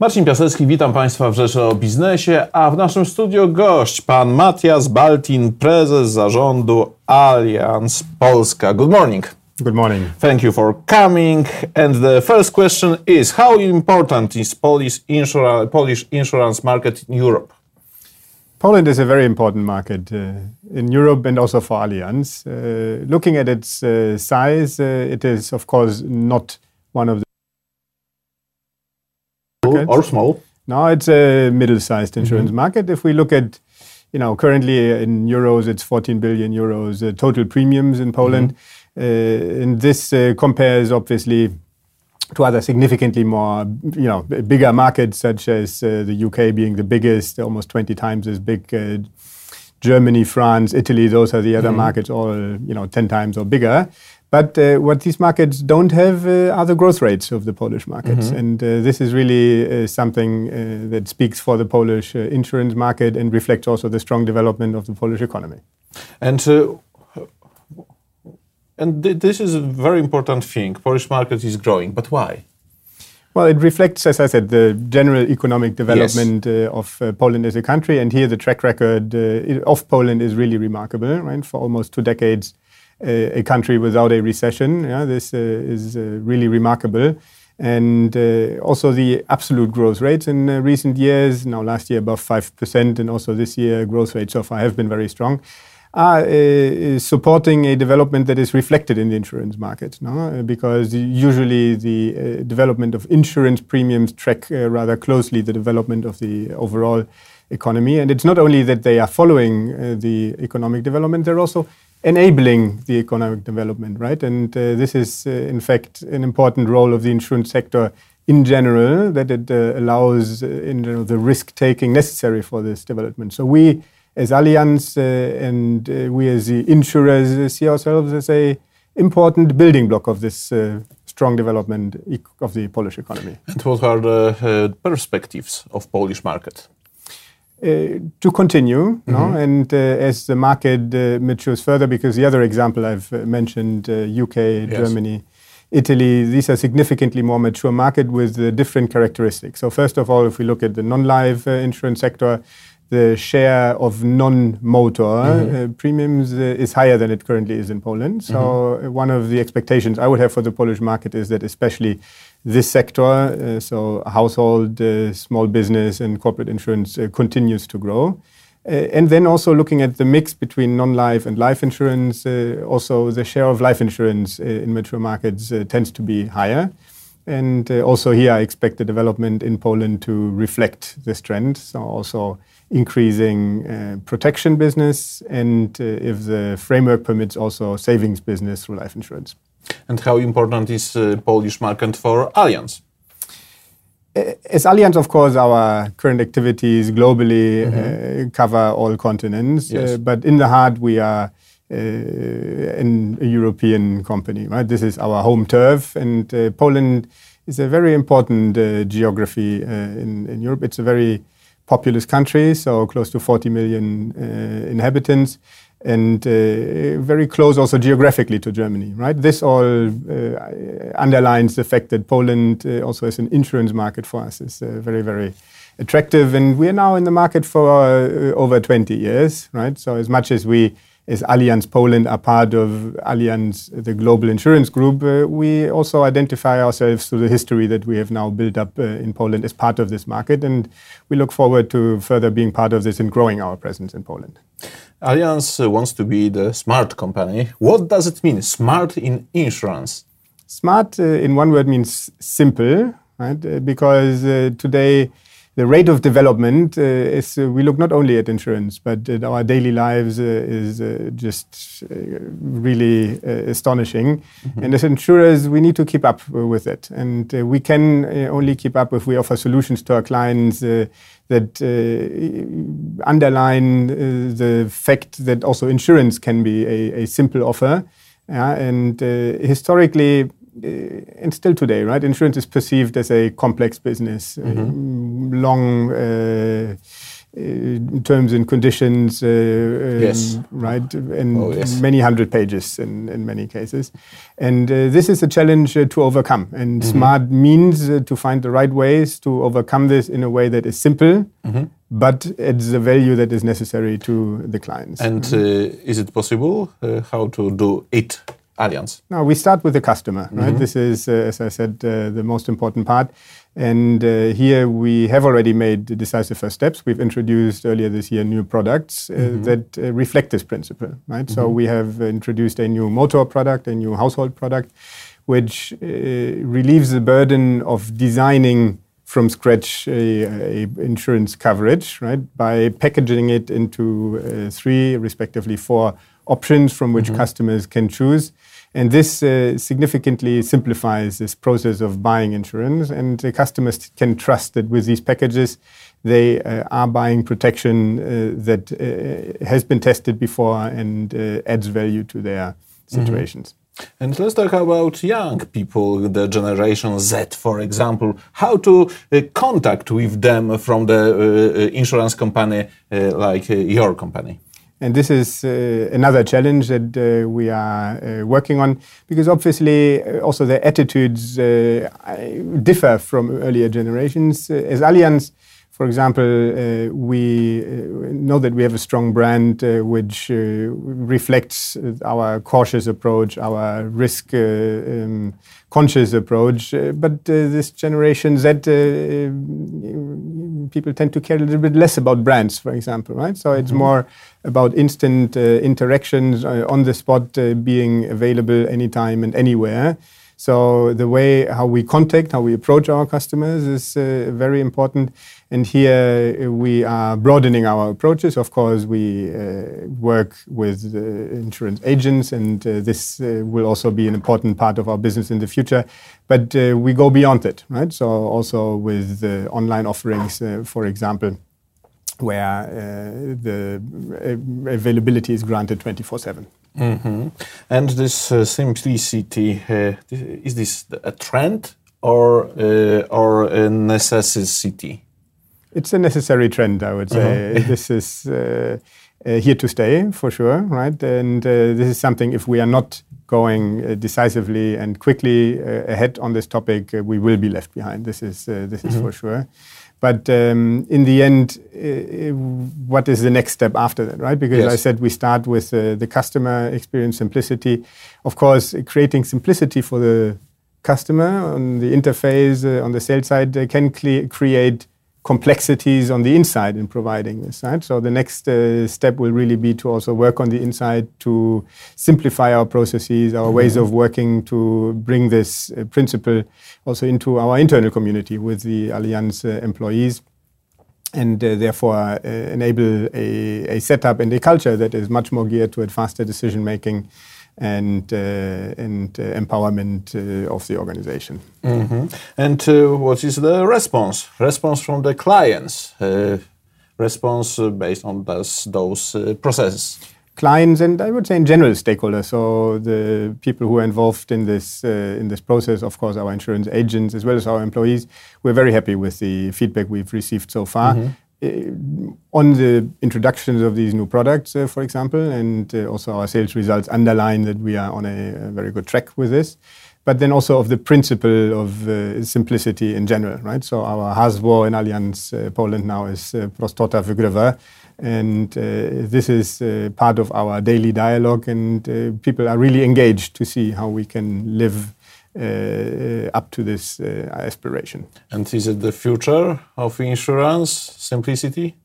Marcin Piasecki, witam Państwa w Rzeczy o Biznesie, a w naszym studio gość, pan Matias Baltin, prezes zarządu Allianz Polska. Good morning. Good morning. Thank you for coming. And the first question is, how important is Polish insurance, Polish insurance market in Europe? Poland is a very important market uh, in Europe and also for Allianz. Uh, looking at its uh, size, uh, it is, of course, not one of the markets. Or small? No, it's a middle-sized insurance mm -hmm. market. If we look at, you know, currently in euros, it's 14 billion euros uh, total premiums in Poland. Mm -hmm. and this uh, compares, obviously, to other significantly more, you know, bigger markets such as uh, the UK being the biggest, almost 20 times as big. Uh, Germany, France, Italy, those are the other mm -hmm. markets, all you know, 10 times or bigger. But uh, what these markets don't have uh, are the growth rates of the Polish markets. Mm -hmm. And uh, this is really uh, something uh, that speaks for the Polish uh, insurance market and reflects also the strong development of the Polish economy. And and th this is a very important thing. Polish market is growing, but why? Well, it reflects, as I said, the general economic development yes. uh, of uh, Poland as a country, and here the track record uh, of Poland is really remarkable. Right, for almost two decades, uh, a country without a recession. Yeah, this uh, is uh, really remarkable. And also the absolute growth rates in recent years, now last year above 5%, and also this year growth rates so far have been very strong are uh, supporting a development that is reflected in the insurance market, no? because usually the uh, development of insurance premiums track uh, rather closely the development of the overall economy. And it's not only that they are following uh, the economic development, they're also enabling the economic development, right? And uh, this is, uh, in fact, an important role of the insurance sector in general, that it allows, in general, the risk taking necessary for this development. So we as Allianz uh, and uh, we as the insurers uh, see ourselves as a important building block of this strong development of the Polish economy. And what are the perspectives of Polish market? Uh, to continue, mm -hmm. no? Mm-hmm. and uh, as the market uh, matures further, because the other example I've mentioned, UK, yes. Germany, Italy, these are significantly more mature market with different characteristics. So first of all, if we look at the non-life insurance sector, the share of non-motor mm-hmm. uh, premiums uh, is higher than it currently is in Poland. So mm-hmm. Uh, one of the expectations I would have for the Polish market is that especially this sector, uh, so household, uh, small business, and corporate insurance, uh, continues to grow. and then also looking at the mix between non-life and life insurance, also the share of life insurance in mature markets tends to be higher. And also here, I expect the development in Poland to reflect this trend. So also increasing uh, protection business and, uh, if the framework permits, also savings business through life insurance. And how important is uh, Polish market for Allianz? As Allianz, of course, our current activities globally mm -hmm. cover all continents. Yes. but in the heart, we are Uh, in a European company. Right? This is our home turf, and uh, Poland is a very important uh, geography in, in Europe. It's a very populous country, so close to 40 million uh, inhabitants, and uh, very close also geographically to Germany, right? This all uh, underlines the fact that Poland also as an insurance market for us is very, very attractive. And we are now in the market for over 20 years, right? So as much as we as Allianz Poland are part of Allianz, the global insurance group, uh, we also identify ourselves through the history that we have now built up uh, in Poland as part of this market. And we look forward to further being part of this and growing our presence in Poland. Allianz uh, wants to be the smart company. What does it mean, smart in insurance? Smart, uh, in one word, means simple, right? Uh, because uh, today, the rate of development uh, is uh, we look not only at insurance, but at our daily lives uh, is uh, just uh, really uh, astonishing. Mm-hmm. And as insurers, we need to keep up with it. And we can only keep up if we offer solutions to our clients that underline the fact that also insurance can be a, a simple offer. and historically, and still today, right? Insurance is perceived as a complex business, mm-hmm. long uh, uh, terms and conditions, uh, um, yes. right, and oh, yes. many hundred pages in, in many cases. And uh, this is a challenge uh, to overcome. And mm-hmm. smart means uh, to find the right ways to overcome this in a way that is simple, mm-hmm. but it's the value that is necessary to the clients. And mm-hmm. is it possible how to do it? Allianz. Now we start with the customer, right? Mm-hmm. This is, as I said, the most important part. And uh, here we have already made the decisive first steps. We've introduced earlier this year new products uh, mm-hmm. that uh, reflect this principle, right? Mm-hmm. So we have introduced a new motor product, a new household product, which uh, relieves the burden of designing from scratch a, a, insurance coverage, right? By packaging it into uh, three, respectively four options from which mm-hmm. customers can choose and this uh, significantly simplifies this process of buying insurance. And the customers can trust that with these packages, they uh, are buying protection uh, that uh, has been tested before and uh, adds value to their mm-hmm. situations. Mm -hmm. And let's talk about young people, the Generation Z, for example. How to uh, contact with them from the uh, insurance company uh, like your company? And this is uh, another challenge that uh, we are uh, working on because obviously uh, also the attitudes uh, differ from earlier generations. Uh, as Allianz, for example, uh, we uh, know that we have a strong brand uh, which uh, reflects our cautious approach, our risk uh, um, conscious approach. But this generation Z, people tend to care a little bit less about brands, for example, right? So it's mm-hmm. more about instant interactions on the spot, being available anytime and anywhere. So the way how we contact, how we approach our customers is very important. And here uh, we are broadening our approaches. Of course, we uh, work with insurance agents, and uh, this uh, will also be an important part of our business in the future. But uh, we go beyond it, right? So also with the online offerings, for example where uh, the availability is granted 24 7. Mm-hmm. And this uh, simplicity uh, is this a trend or uh, or a necessity? It's a necessary trend, I would say. Uh-huh. this is uh, uh, here to stay for sure, right? And uh, this is something if we are not going decisively and quickly ahead on this topic, we will be left behind. This is this is mm-hmm. for sure. But um, in the end, uh, what is the next step after that, right? Because yes. I said we start with uh, the customer experience simplicity. Of course, creating simplicity for the customer on the interface, uh, on the sales side, can create complexities on the inside in providing this. Right? So the next uh, step will really be to also work on the inside to simplify our processes, our mm-hmm. ways of working, to bring this uh, principle also into our internal community with the Allianz uh, employees. And uh, therefore, uh, enable a, a setup and a culture that is much more geared toward faster decision making and, uh, and uh, empowerment uh, of the organization. Mm -hmm. And what is the response? Response from the clients? response based on those, those processes? clients and I would say in general stakeholders. So the people who are involved in this uh, in this process, of course, our insurance agents as well as our employees. We're very happy with the feedback we've received so far. Mm -hmm. Uh, on the introductions of these new products, uh, for example, and uh, also our sales results underline that we are on a, a, very good track with this. But then also of the principle of uh, simplicity in general, right? So our hasło in Allianz uh, Poland now is uh, prostota wygrywa. And this is part of our daily dialogue, and people are really engaged to see how we can live up to this uh, aspiration. And is it the future of insurance simplicity?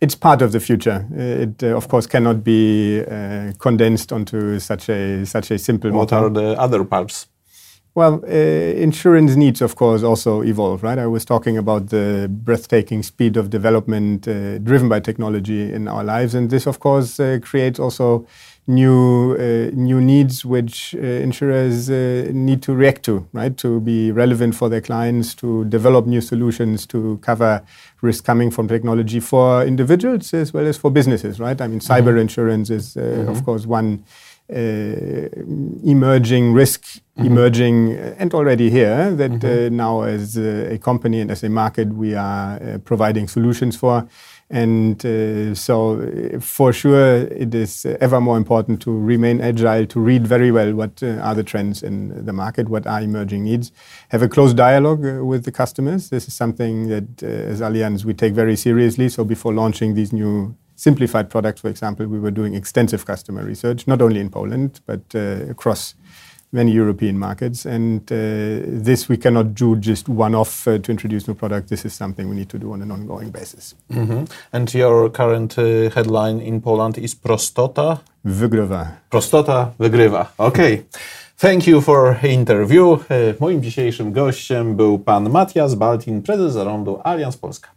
It's part of the future. It, uh, of course, cannot be condensed onto such a such a simple. What are the other parts? Well, uh, insurance needs, of course, also evolve, right? I was talking about the breathtaking speed of development uh, driven by technology in our lives, and this, of course, uh, creates also new uh, new needs which uh, insurers uh, need to react to, right? To be relevant for their clients, to develop new solutions to cover risk coming from technology for individuals as well as for businesses, right? I mean, cyber mm-hmm. insurance is, mm-hmm. of course, one emerging risk, mm-hmm. emerging, and already here that mm-hmm. now as a company and as a market we are providing solutions for. And uh, so, uh, for sure, it is ever more important to remain agile, to read very well what uh, are the trends in the market, what are emerging needs, have a close dialogue uh, with the customers. This is something that, uh, as Allianz, we take very seriously. So, before launching these new simplified products, for example, we were doing extensive customer research, not only in Poland, but uh, across many European markets. And uh, this we cannot do just one off uh, to introduce new product. This is something we need to do on an ongoing basis. Mm -hmm. And your current uh, headline in Poland is Prostota? Wygrywa. Prostota wygrywa. Okay. Thank you for interview. Moim dzisiejszym gościem był pan Matthias Baltin, prezes zarządu Allianz Polska.